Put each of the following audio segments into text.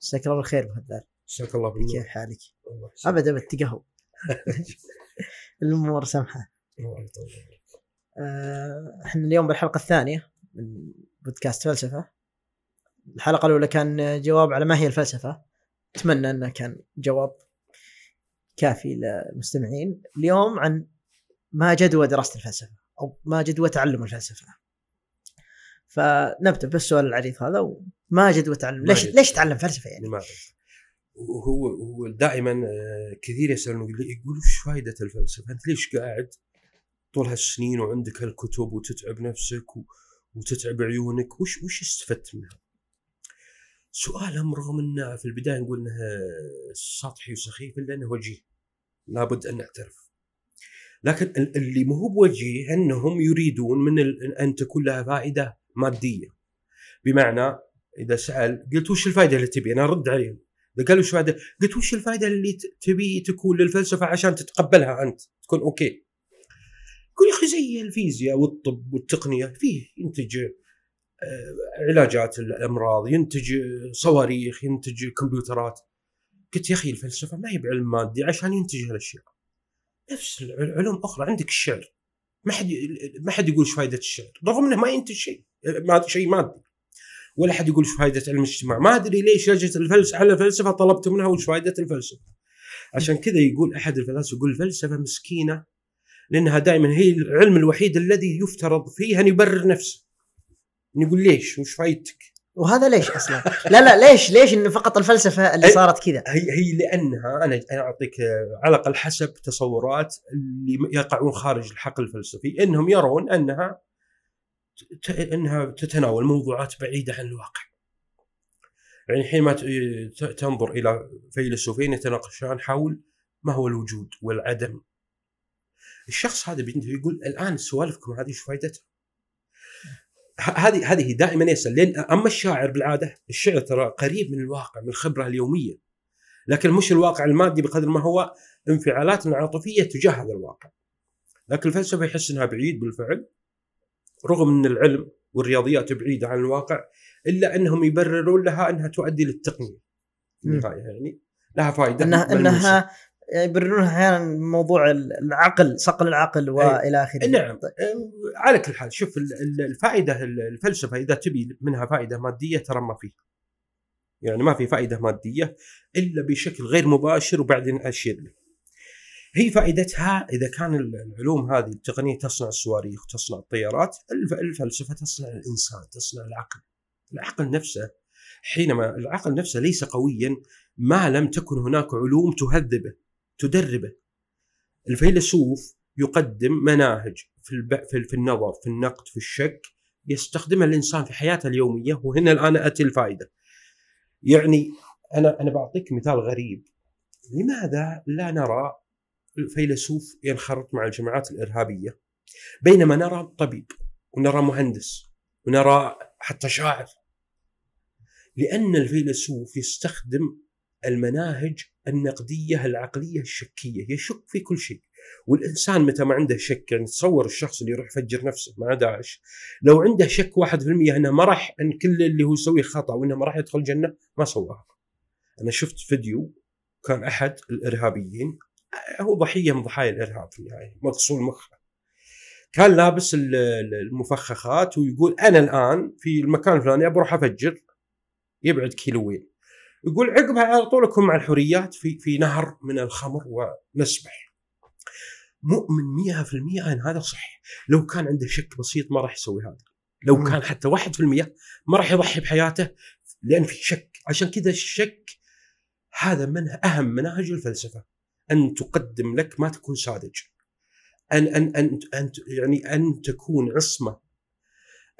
مساك الله بالخير هدار مساك الله بالنور كيف حالك؟ يسلمك. ابد الأمور سمحة. الله يطول. آه، إحنا اليوم بالحلقة الثانية من بودكاست فلسفة. الحلقة الأولى كان جواب على ما هي الفلسفة. أتمنى أنه كان جواب كافي للمستمعين. اليوم عن ما جدوى دراسة الفلسفة أو ما جدوى تعلم الفلسفة. فنبدا بالسؤال العريض هذا وما جدوى تعلم ما ليش. ليش تعلم فلسفة يعني؟ لماذا؟ وهو هو دائما آه، كثير يسألون يقول يقول وش فائده الفلسفة؟ أنت ليش قاعد طول هالسنين وعندك هالكتب وتتعب نفسك و- وتتعب عيونك وش وش استفدت منها؟ سؤالهم رغم إنه في البداية نقول إنه سطحي وسخيف إلا إنه وجيه لابد أن نعترف. لكن ال- اللي مو هو بوجيه إنهم يريدون من أن تكون لها فائدة مادية. بمعنى إذا سأل قلت وش الفائده اللي تبي؟ أنا أرد عليهم. إذا قالوا وش الفائده؟ قلت وش الفائده اللي تبي تكون للفلسفة عشان تتقبلها أنت تكون أوكي. يقول يا أخي زي الفيزياء والطب والتقنية فيه ينتج آه، علاجات الأمراض، ينتج آه، صواريخ، ينتج كمبيوترات. قلت يا أخي الفلسفة ما هي بعلم مادي عشان ينتج هالأشياء. نفس العلوم أخرى عندك الشعر. ما حد ما حد يقول إيش فائده الشعر، رغم إنه ما ينتج شيء ما شيء مادي. ولا حد يقول إيش فائده علم الاجتماع، ما أدري ليش لجنة الفلسفه على الفلسفة طلبت منها وش فائده الفلسفة. عشان كذا يقول أحد الفلاسفة يقول الفلسفة مسكينة لأنها دائما هي العلم الوحيد الذي يفترض فيه أن يبرر نفسه. نقول ليش؟ وش فايدتك؟ وهذا ليش أصلا؟ لا لا ليش ليش انه فقط الفلسفة اللي صارت كذا؟ هي هي لأنها أنا أنا أعطيك آه، على الأقل حسب تصورات اللي يقعون خارج الحقل الفلسفي إنهم يرون أنها إنها تتناول موضوعات بعيدة عن الواقع. يعني حينما تنظر إلى فيلسوفين يتناقشان حول ما هو الوجود والعدم. الشخص هذا بينتهي يقول الآن سوالفكم هذه إيش فائدتها؟ هذه هذه دائما يسأل لأن أما الشاعر بالعادة الشعر ترى قريب من الواقع من الخبرة اليومية. لكن مش الواقع المادي بقدر ما هو انفعالاتنا العاطفيه تجاه هذا الواقع. لكن الفلسفة يحس إنها بعيد بالفعل رغم إن العلم والرياضيات بعيدة عن الواقع إلا أنهم يبررون لها إنها تؤدي للتقنية. النهايه يعني لها فائدة انها. إنها يبررونها أحيانا موضوع العقل صقل العقل وإلى آخره. نعم. على كل حال شوف ال- ال- الفائدة ال- الفلسفة إذا تبي منها فائدة مادية ترى ما في يعني ما في فائدة مادية إلا بشكل غير مباشر وبعدين أشير له. هي فائدتها إذا كان ال- العلوم هذه التقنية تصنع الصواريخ تصنع الطيارات الف- الفلسفة تصنع الإنسان تصنع العقل. العقل نفسه حينما العقل نفسه ليس قويا ما لم تكن هناك علوم تهذبه. تدربه. الفيلسوف يقدم مناهج في الب... في النظر في النقد في الشك يستخدمها الإنسان في حياته اليومية وهنا الآن أتي الفائدة. يعني أنا أنا بعطيك مثال غريب. لماذا لا نرى الفيلسوف ينخرط مع الجماعات الإرهابية؟ بينما نرى طبيب ونرى مهندس ونرى حتى شاعر. لأن الفيلسوف يستخدم المناهج النقدية العقلية الشكية يشك في كل شيء والإنسان متى ما عنده شك يعني تصور الشخص اللي يروح يفجر نفسه مع داعش لو عنده شك 1% إنه ما راح إن كل اللي هو يسويه خطأ وإنه ما راح يدخل الجنة ما سواها. أنا شفت فيديو كان أحد الإرهابيين هو ضحية من ضحايا الإرهاب في النهاية مغسول مخه. كان لابس ال- ال- المفخخات ويقول أنا الآن في المكان الفلاني ابى أروح أفجر يبعد كيلوين. يقول عقبها على طول اكون مع الحريات في في نهر من الخمر ونسبح. مؤمن 100% إن هذا صح. لو كان عنده شك بسيط ما راح يسوي هذا. لو مم. كان حتى 1% ما راح يضحي بحياته لأن في شك. عشان كذا الشك هذا من أهم مناهج الفلسفة. أن تقدم لك ما تكون ساذج. أن أن أن, أن يعني أن تكون عصمة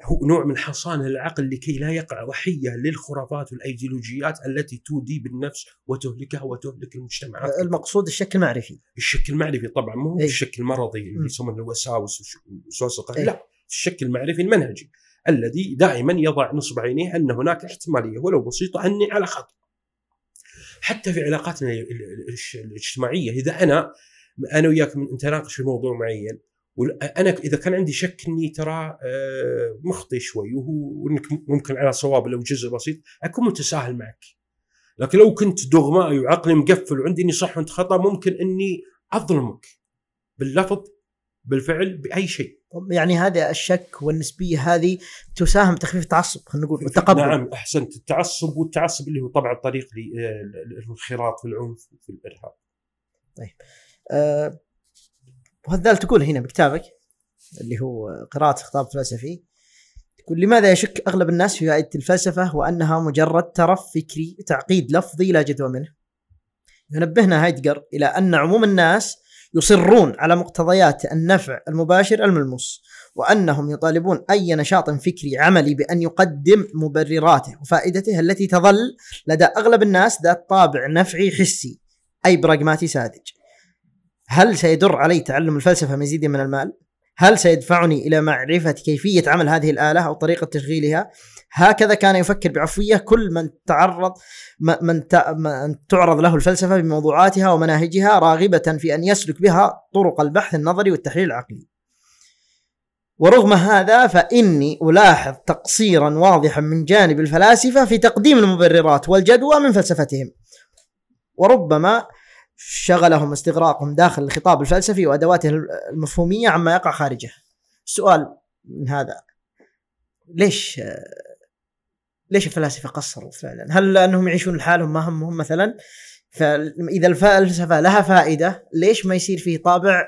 هو نوع من حصانه العقل لكي لا يقع ضحيه للخرافات والأيديولوجيات التي تودي بالنفس وتهلكها وتهلك المجتمعات المقصود الشك المعرفي الشك المعرفي طبعا مو أي. الشك المرضي اللي. يسمونه الوساوس القهري أي. لا الشك المعرفي المنهجي الذي دائما يضع نصب عينيه أن هناك احتمالية ولو بسيطة أني على خطا حتى في علاقاتنا الاجتماعية إذا أنا أنا وياك نتناقش في موضوع معين وأنا إذا كان عندي شك إني ترى آه، مخطئ شوي وهو وانك ممكن على صواب لو جزء بسيط أكون متساهل معك. لكن لو كنت دغمائي وعقلي مقفل وعندي إني صح وأنت خطأ ممكن إني أظلمك باللفظ بالفعل بأي شيء. يعني هذا الشك والنسبية هذه تساهم تخفيف التعصب خلينا نقول والتقبل نعم أحسنت. التعصب والتعصب اللي هو طبعا الطريق للانخراط في العنف وفي الارهاب طيب. أه وهذا تقول هنا بكتابك اللي هو قراءة خطاب فلسفي تقول لماذا يشك أغلب الناس في فائدة الفلسفة وأنها مجرد ترف فكري تعقيد لفظي لا جدوى منه؟ ينبهنا هايدجر إلى أن عموم الناس يصرون على مقتضيات النفع المباشر الملموس وأنهم يطالبون أي نشاط فكري عملي بأن يقدم مبرراته وفائدته التي تظل لدى أغلب الناس ذات طابع نفعي حسي أي براغماتي ساذج. هل سيدر علي تعلم الفلسفة مزيد من المال؟ هل سيدفعني إلى معرفة كيفية عمل هذه الآلة أو طريقة تشغيلها؟ هكذا كان يفكر بعفوية كل من تعرض من من تعرض له الفلسفة بموضوعاتها ومناهجها راغبة في أن يسلك بها طرق البحث النظري والتحليل العقلي. ورغم هذا فإني ألاحظ تقصيرا واضحا من جانب الفلاسفة في تقديم المبررات والجدوى من فلسفتهم. وربما شغلهم استغراقهم داخل الخطاب الفلسفي وأدواته المفهومية عما يقع خارجه. السؤال من هذا ليش ليش الفلاسفة قصروا فعلا؟ هل لأنهم يعيشون لحالهم ما همهم مثلا؟ فإذا الفلسفة لها فائدة ليش ما يصير فيه طابع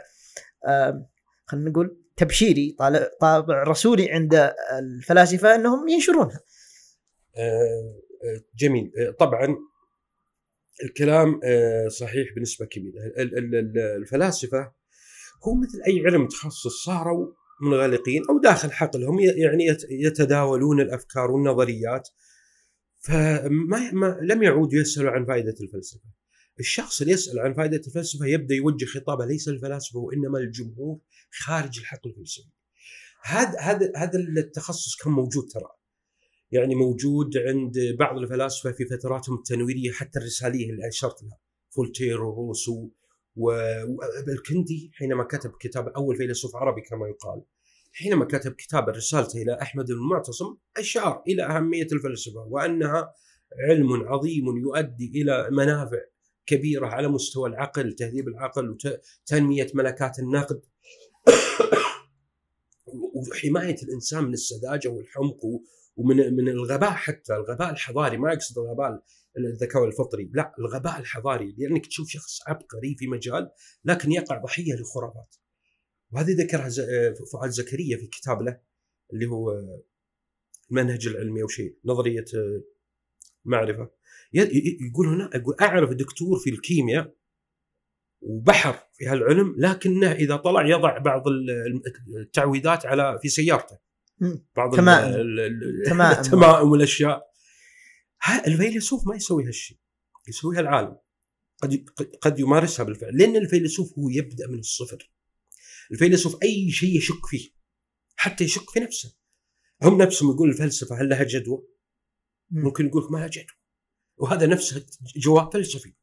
آه خلينا نقول تبشيري طابع رسولي عند الفلاسفة إنهم ينشرونها. آه جميل طبعا الكلام آه، صحيح بنسبة كبيرة الفلاسفة هو مثل أي علم تخصص صاروا منغلقين أو داخل حقلهم يعني يتداولون الأفكار والنظريات فما ما لم يعودوا يسألوا عن فائدة الفلسفة. الشخص اللي يسأل عن فائدة الفلسفة يبدأ يوجه خطابه ليس للفلاسفه وإنما للجمهور خارج الحقل الفلسفي. هذا هذا هذا التخصص كان موجود ترى يعني موجود عند بعض الفلاسفة في فتراتهم التنويرية حتى الرسالية اللي اشرت لها. فولتير وروسو والكندي حينما كتب كتاب أول فيلسوف عربي كما يقال حينما كتب كتاب رسالته إلى أحمد المعتصم أشار إلى أهمية الفلسفة وأنها علم عظيم يؤدي إلى منافع كبيرة على مستوى العقل، تهذيب العقل وتنميه ملكات النقد. وحماية الإنسان من السذاجة والحمق ومن من الغباء حتى الغباء الحضاري ما يقصد الغباء الذكاء الفطري لا الغباء الحضاري لأنك تشوف شخص عبقري في مجال لكن يقع ضحية لخرافات. وهذه ذكرها فؤاد زكريا في كتاب له اللي هو المنهج العلمي أو شيء نظرية معرفة. يقول هنا يقول أعرف دكتور في الكيمياء وبحر في هالعلم لكنه إذا طلع يضع بعض التعويذات على في سيارته. بعض التمائم والأشياء. الفيلسوف ما يسوي هالشيء يسويها العالم. قد قد يمارسها بالفعل. لأن الفيلسوف هو يبدأ من الصفر. الفيلسوف أي شيء يشك فيه حتى يشك في نفسه. هم نفسهم يقول الفلسفة هل لها جدوى؟ ممكن يقول ما لها جدوى. وهذا نفسه جواب فلسفي.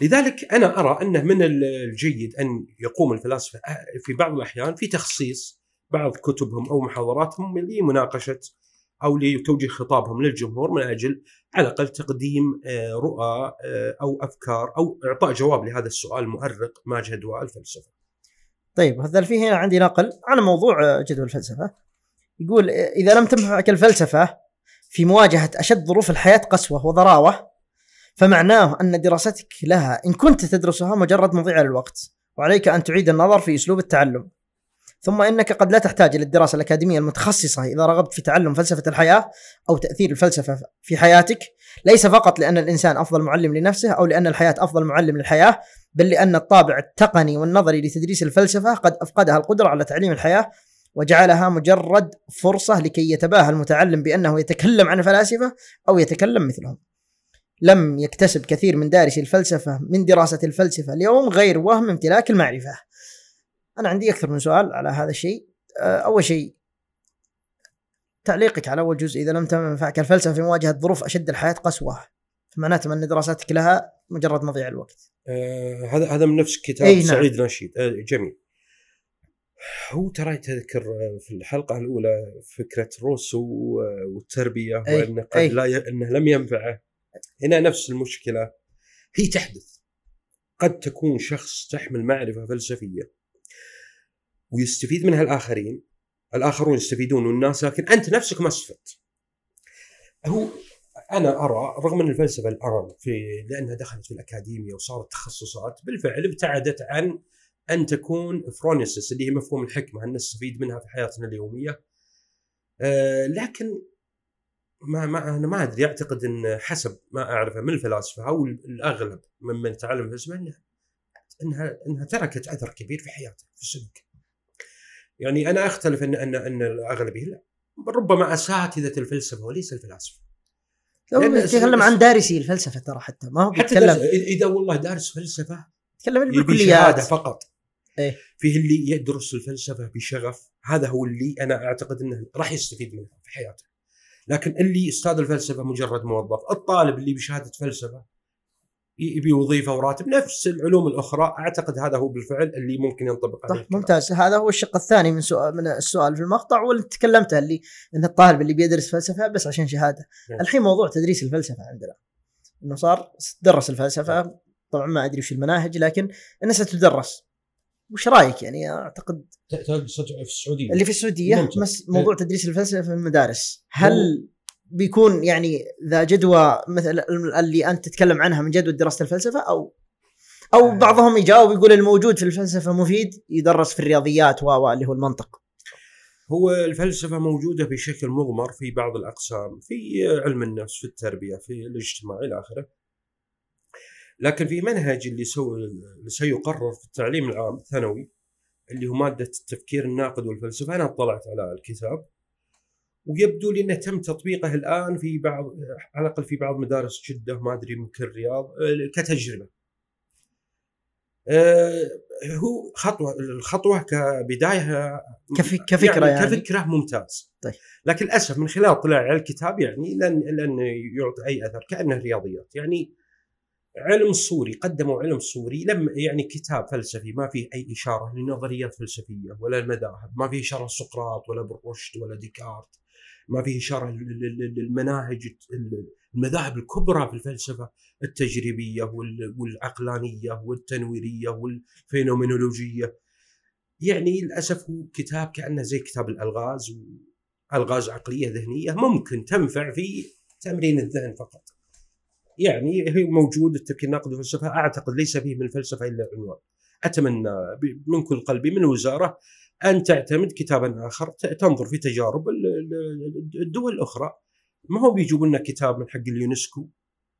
لذلك أنا أرى أنه من الجيد أن يقوم الفلاسفة في بعض الأحيان في تخصيص بعض كتبهم أو محاضراتهم لمناقشه أو لتوجيه خطابهم للجمهور من أجل على الأقل تقديم آه، رؤى آه، أو أفكار أو إعطاء جواب لهذا السؤال المؤرق ما جدوى الفلسفة. طيب هذا في هنا عندي نقل على موضوع آه، جدوى الفلسفة. يقول إذا لم تنفعك الفلسفه في مواجهة أشد ظروف الحياة قسوة وضراوة فمعناه أن دراستك لها إن كنت تدرسها مجرد مضيعه للوقت وعليك أن تعيد النظر في أسلوب التعلم ثم إنك قد لا تحتاج إلى الدراسة الأكاديمية المتخصصة إذا رغبت في تعلم فلسفة الحياة أو تأثير الفلسفة في حياتك ليس فقط لأن الإنسان أفضل معلم لنفسه أو لأن الحياة أفضل معلم للحياة بل لأن الطابع التقني والنظري لتدريس الفلسفة قد أفقدها القدرة على تعليم الحياة وجعلها مجرد فرصة لكي يتباهى المتعلم بأنه يتكلم عن الفلاسفه أو يتكلم مثلهم. لم يكتسب كثير من دارسي الفلسفة من دراسة الفلسفة اليوم غير وهم امتلاك المعرفة. أنا عندي أكثر من سؤال على هذا الشيء. آه، أول شيء تعليقك على أول جزء إذا لم تنفعك الفلسفة في مواجهة ظروف أشد الحياة قسوة. فمعناته أن دراساتك لها مجرد مضيع الوقت. آه هذا هذا من نفس كتاب إيه، نعم. سعيد نشيد آه جميل. هو ترى تذكر في الحلقة الأولى فكرة روسو والتربية أي وانه قد أي. لا ي... أنه لم ينفعه. هنا نفس المشكلة. هي تحدث. قد تكون شخص تحمل معرفة فلسفية. ويستفيد منها الآخرين. الآخرون يستفيدون والناس لكن أنت نفسك ما استفدت. هو أنا أرى رغم أن الفلسفة الآن في لأنها دخلت في الأكاديمية وصارت تخصصات بالفعل ابتعدت عن أن تكون فرونيسس اللي هي مفهوم الحكمة أن نستفيد منها في حياتنا اليومية. آه لكن ما ما أنا ما أدري. أعتقد أن حسب ما أعرفه من الفلاسفة أو الأغلب ممن تعلم الفلسفة أنها أنها انها تركت أثر كبير في حياته في السلوك. يعني أنا أختلف ان ان إن الأغلبية لا ربما اساتذه الفلسفة وليس الفلاسفة. لو يتكلم عن دارسي الفلسفة ترى حتى ما هو حتى إذا والله دارس فلسفة شهادة بالكليات فقط إيه. فيه اللي يدرس الفلسفة بشغف هذا هو اللي أنا أعتقد إنه راح يستفيد منها في حياته لكن اللي أستاذ الفلسفة مجرد موظف الطالب اللي بشهادة فلسفة يبي وظيفه وراتب نفس العلوم الأخرى أعتقد هذا هو بالفعل اللي ممكن ينطبق عليه الكلام. ممتاز. هذا هو الشق الثاني من سؤال من السؤال في المقطع واللي تكلمته اللي إن الطالب اللي بيدرس فلسفة بس عشان شهادة. نعم. الحين موضوع تدريس الفلسفة عندنا. إنه صار درس الفلسفة. طبعا ما أدري وش المناهج لكن انها ستدرس. وش رأيك يعني؟ أعتقد في السعودية. اللي في السعودية ممتاز. موضوع تدريس الفلسفة في المدارس. هل بيكون يعني ذا جدوى مثل اللي أنت تتكلم عنها من جدوى دراسة الفلسفة أو أو آه. بعضهم يجاوب يقول الموجود في الفلسفة مفيد يدرس في الرياضيات و اللي هو المنطق. هو الفلسفة موجودة بشكل مضمر في بعض الأقسام في علم النفس في التربية في الاجتماع إلى آخره. لكن في منهج اللي سو اللي سيقرر في التعليم العام الثانوي اللي هو مادة التفكير الناقد والفلسفة أنا اطلعت على الكتاب. ويبدو لي إنه تم تطبيقه الآن في بعض على الأقل في بعض مدارس جدة ما أدري ممكن الرياض آه، كتجربة. آه، هو خطوة الخطوة كبداية كف- كفكرة يعني. كفكرة ممتاز طيب. لكن للأسف من خلال اطلاعي على الكتاب يعني لن لن يعطي أي أثر كأنه رياضيات يعني علم صوري قدموا علم صوري لم يعني كتاب فلسفي ما فيه أي إشارة لنظريات فلسفيه ولا المذاهب ما فيه إشارة لسقراط ولا بالرشد ولا ديكارت ما فيه اشاره لل- لل- للمناهج المذاهب الكبرى في الفلسفة التجريبية وال- والعقلانية والتنويرية والفينومينولوجية يعني للأسف هو كتاب كأنه زي كتاب الألغاز الغاز عقلية ذهنية ممكن تنفع في تمرين الذهن فقط. يعني هي موجود التفكير الناقد والفلسفه أعتقد ليس فيه من الفلسفة إلا عنوان. أتمنى من كل قلبي من الوزاره أن تعتمد كتابا آخر تنظر في تجارب ال- ال- الدول الأخرى. ما هو بيجيبوا لنا كتاب من حق اليونسكو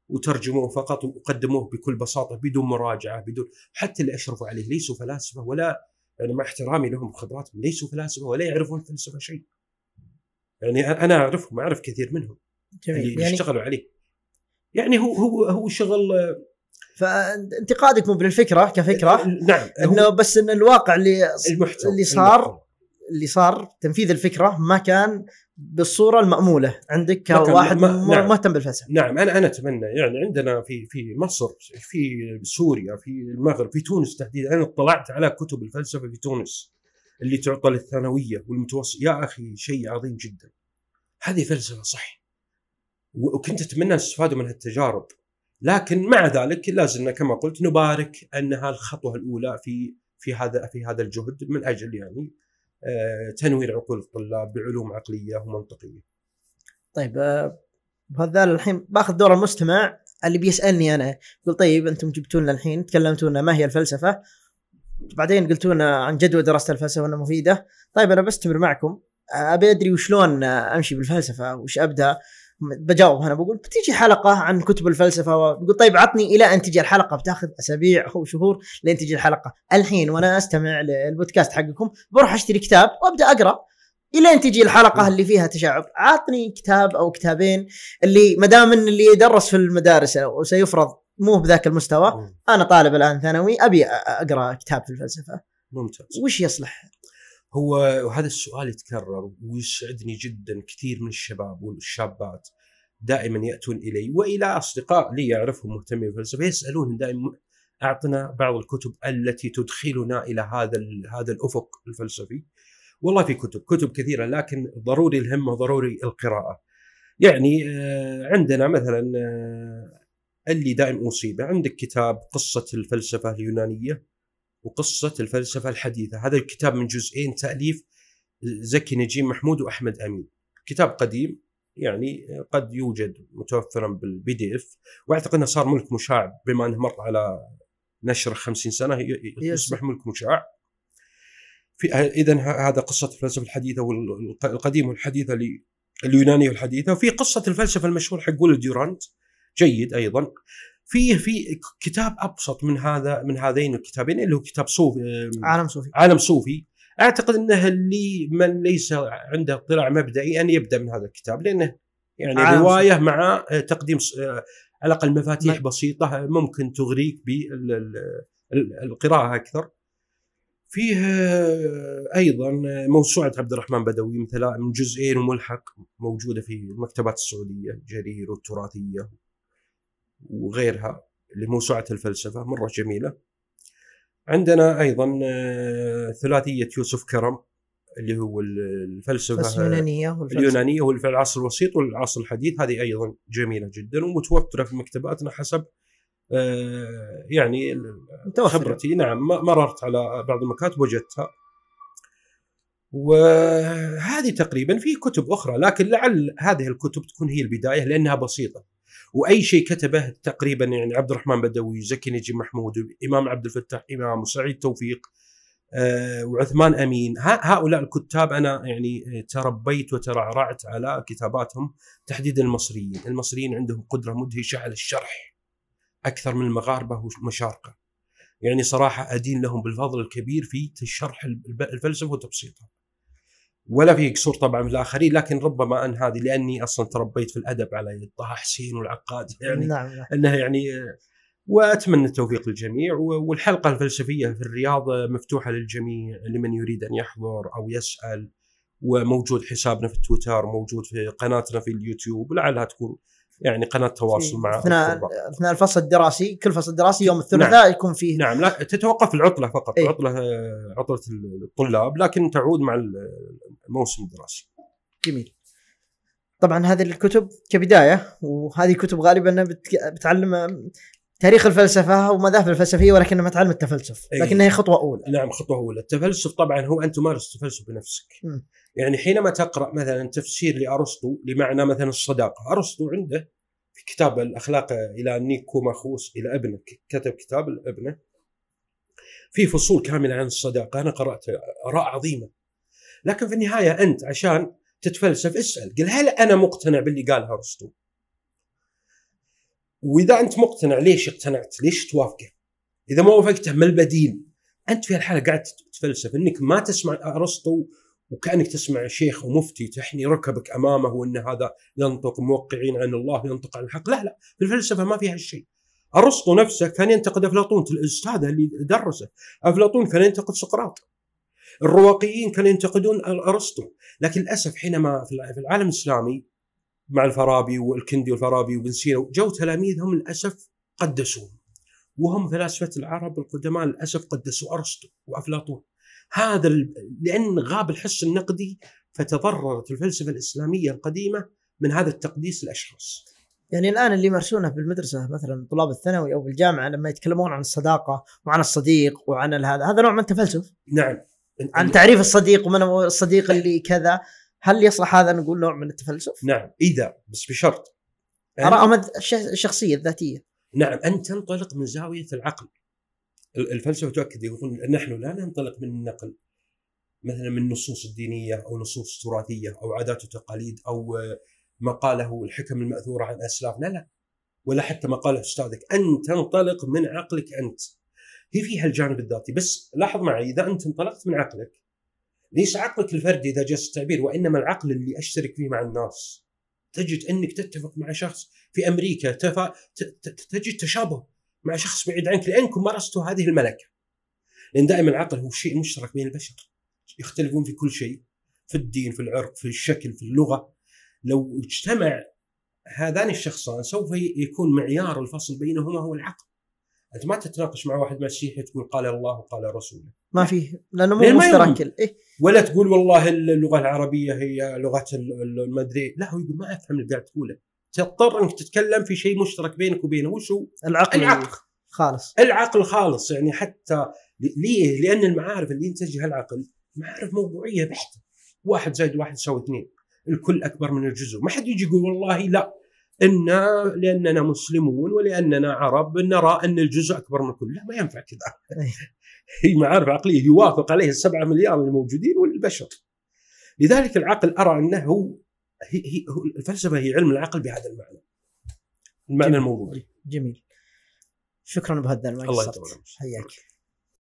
وترجموه فقط وقدموه بكل بساطة بدون مراجعة بدون حتى اللي أشرفوا عليه ليسوا فلاسفة ولا يعني مع احترامي لهم خبراتهم ليسوا فلاسفة ولا يعرفون الفلسفه شيء. يعني أنا أعرفهم أعرف كثير منهم اللي جميل يعني يشتغلوا عليه. يعني هو هو هو شغل فانتقادك مو بالفكرة كفكرة نعم. إنه بس إن الواقع اللي المحتوى اللي صار المحتوى. اللي صار تنفيذ الفكرة ما كان بالصورة المأمولة. عندك كواحد نعم. مهتم بالفلسفة. نعم أنا أنا أتمنى يعني عندنا في في مصر في سوريا في المغرب في تونس تحديدا أنا اطلعت على كتب الفلسفة في تونس اللي تعطى للثانوية والمتوسط يا أخي شيء عظيم جدا. هذه فلسفة صح. وكنت أتمنى استفادوا من هالتجارب. لكن مع ذلك لازلنا كما قلت نبارك أنها الخطوة الأولى في في هذا في هذا الجهد من أجل يعني آه، تنوير عقول الطلاب بعلوم عقلية ومنطقية. طيب آه، بهذا الحين بأخذ دور المستمع اللي بيسألني أنا. يقول طيب أنتم جبتوا لنا الحين تكلمتوا لنا ما هي الفلسفة؟ بعدين قلتوا لنا عن جدوى دراسة الفلسفة انها مفيدة. طيب أنا بستمر معكم. آه، أبي أدري وشلون أمشي بالفلسفة وش أبدأ؟ بجاوب أنا بقول بتيجي حلقة عن كتب الفلسفة بقول طيب عطني إلى أن تجي الحلقة بتاخذ أسابيع أو شهور لين تجي الحلقة. الحين وأنا أستمع للبودكاست حقكم بروح أشتري كتاب وأبدأ أقرأ الين تجي الحلقة اللي فيها تشعب عطني كتاب أو كتابين اللي ما دام إن اللي يدرس في المدارس وسيفرض مو بذاك المستوى أنا طالب الآن ثانوي أبي اقرا كتاب في الفلسفة. ممتاز. وش يصلح؟ هو وهذا السؤال يتكرر ويسعدني جدا كثير من الشباب والشابات دائما يأتون إلي وإلى أصدقاء لي اعرفهم مهتمين بالفلسفه يسالون دائما أعطنا بعض الكتب التي تدخلنا إلى هذا هذا الأفق الفلسفي. والله في كتب كتب كثيرة لكن ضروري المهم ضروري القراءة. يعني آه، عندنا مثلا آه، اللي دائم أوصي به عندك كتاب قصة الفلسفة اليونانية وقصة الفلسفة الحديثة. هذا الكتاب من جزئين تأليف زكي نجيب محمود وأحمد أمين. كتاب قديم يعني قد يوجد متوفرا بال PDF وأعتقد أنه صار ملك مشاع بما أنه مر على نشر 50 سنة يصبح ملك مشاع. في اذا هذا قصة الفلسفة الحديثة والقديمه والحديثة اليونانية والحديثة. وفي قصة الفلسفة المشهور حق ويل ديورانت جيد أيضا. فيه في كتاب أبسط من هذا من هذين الكتابين اللي هو كتاب صوفي عالم صوفي عالم صوفي أعتقد إنه اللي من ليس عنده اطلاع مبدئي أن يبدأ من هذا الكتاب لأنه يعني روايه صوفي. مع تقديم على الأقل مفاتيح بسيطة ممكن تغريك بالقراءه أكثر. فيه أيضا موسوعه عبد الرحمن بدوي مثل من جزئين وملحق موجودة في المكتبات السعودية جرير والتراثية وغيرها لموسوعة الفلسفة مرة جميلة. عندنا أيضا آه، ثلاثية يوسف كرم اللي هو الفلسفة اليونانيه والفلسفة. اليونانية والعصر العصر الوسيط والعصر الحديث هذه أيضا جميلة جدا ومتوفرة في مكتباتنا حسب آه، يعني خبرتي نعم مررت على بعض المكاتب وجدتها وهذه تقريبا في كتب أخرى لكن لعل هذه الكتب تكون هي البداية لأنها بسيطة وأي شيء كتبه تقريبا يعني عبد الرحمن بدوي زكي نجي محمود إمام عبد الفتاح إمام وسعيد توفيق آه وعثمان أمين هؤلاء الكتاب أنا يعني تربيت وترعرعت على كتاباتهم تحديدا المصريين، المصريين عندهم قدرة مدهشة على الشرح أكثر من المغاربة والمشارقه. يعني صراحة أدين لهم بالفضل الكبير في شرح الفلسفة وتبسيطها. ولا في قصور طبعا في الآخرين لكن ربما أن هذه لأني أصلا تربيت في الأدب على يد طه حسين والعقاد يعني نعم, نعم. إنها يعني وأتمنى التوفيق للجميع والحلقة الفلسفية في الرياض مفتوحة للجميع لمن يريد أن يحضر أو يسأل وموجود حسابنا في تويتر وموجود في قناتنا في اليوتيوب لعلها تكون يعني قناة تواصل مع اثناء اثناء الفصل الدراسي كل فصل دراسي يوم الثلاثاء نعم. يكون فيه. نعم لا تتوقف العطلة فقط إيه؟ عطلة عطلة الطلاب لكن تعود مع الموسم الدراسي. جميل. طبعا هذه الكتب كبداية وهذه كتب غالبا بتعلم تاريخ الفلسفة ومذاهب الفلسفية ولكنها ما تعلم التفلسف أيه. لكنها هي خطوة أولى نعم خطوة أولى التفلسف طبعا هو ان تمارس التفلسف بنفسك م. يعني حينما تقرأ مثلا تفسير لأرسطو لمعنى مثلا الصداقة أرسطو عنده في كتاب الأخلاق إلى نيكوماخوس إلى ابنه كتب كتاب لابنه في فصول كاملة عن الصداقة أنا قرأت آراء عظيمة لكن في النهاية أنت عشان تتفلسف اسأل قل هل أنا مقتنع باللي قالها أرسطو؟ وإذا أنت مقتنع ليش اقتنعت؟ ليش توافقه؟ إذا ما وافقته ما البديل؟ أنت في الحاله قاعد تتفلسف إنك ما تسمع أرسطو وكأنك تسمع شيخ ومفتي تحني ركبك أمامه وإن هذا ينطق موقعين عن الله ينطق عن الحق، لا لا في الفلسفة ما فيها هالشيء. أرسطو نفسه كان ينتقد أفلاطون الأستاذ اللي درسه، أفلاطون كان ينتقد سقراط. الرواقيين كانوا ينتقدون أرسطو، لكن للأسف حينما في العالم الإسلامي مع الفارابي والكندي والفارابي وابن سينا جو تلاميذهم للأسف قدسوهم وهم فلاسفة العرب القدماء للأسف قدسوا أرسطو وأفلاطون هذا لأن غاب الحس النقدي فتضررت الفلسفة الإسلامية القديمة من هذا التقديس الاشخاص. يعني الآن اللي يمارسونه بالمدرسة مثلا طلاب الثانوي أو بالجامعة لما يتكلمون عن الصداقة وعن الصديق وعن هذا هذا نوع من التفلسف. نعم. عن تعريف الصديق ومن هو الصديق اللي كذا هل يصلح هذا نقول نوع من التفلسف؟ نعم إذا بس بشرط. ارائهم الشخصيه الذاتيه نعم ان تنطلق من زاوية العقل. الفلسفة تؤكد يقول نحن لا ننطلق من النقل مثلا من النصوص الدينيه أو نصوص تراثية أو عادات وتقاليد أو ما قاله الحكم المأثورة عن اسلافنا لا ولا حتى ما قاله أستاذك. ان تنطلق من عقلك أنت. هي فيها الجانب الذاتي. بس لاحظ معي إذا أنت انطلقت من عقلك ليس عقلك الفردي إذا جاز التعبير؟ وإنما العقل اللي أشترك فيه مع الناس. تجد إنك تتفق مع شخص في أمريكا تفا... تجد تشابه مع شخص بعيد عنك لأنكم مارستوا هذه الملكة. لأن دائما العقل هو شيء مشترك بين البشر. يختلفون في كل شيء في الدين في العرق في الشكل في اللغة. لو اجتمع هذان الشخصان سوف يكون معيار الفصل بينهما هو العقل. أنت ما تتناقش مع واحد مسيحي تقول قال الله وقال رسوله. ما فيه لأنه مو. مشترك. إيه؟ ولا تقول والله اللغة العربية هي لغة ال- ال- المدري لا هو يقول ما أفهم اللي قاعد تقوله. تضطر إنك تتكلم في شيء مشترك بينك وبينه. وش هو؟ العقل. العقل. خالص. العقل خالص. يعني حتى ليه؟ لأن المعارف اللي ينتجها العقل معارف موضوعية بحتة. واحد زائد واحد يساوي اثنين. الكل أكبر من الجزء. ما حد يجي يقول والله لا. ان لأننا مسلمون ولأننا عرب نرى أن الجزء أكبر من الكل لا ما ينفع كذا. هي معارف عقلية. يوافق عليها السبعة مليار الموجودين والبشر. لذلك العقل أرى أنه هو هي هي الفلسفة هي علم العقل بهذا المعنى. المعنى جميل. الموضوعي. جميل. شكرا هدان ما الله يطول. حياك.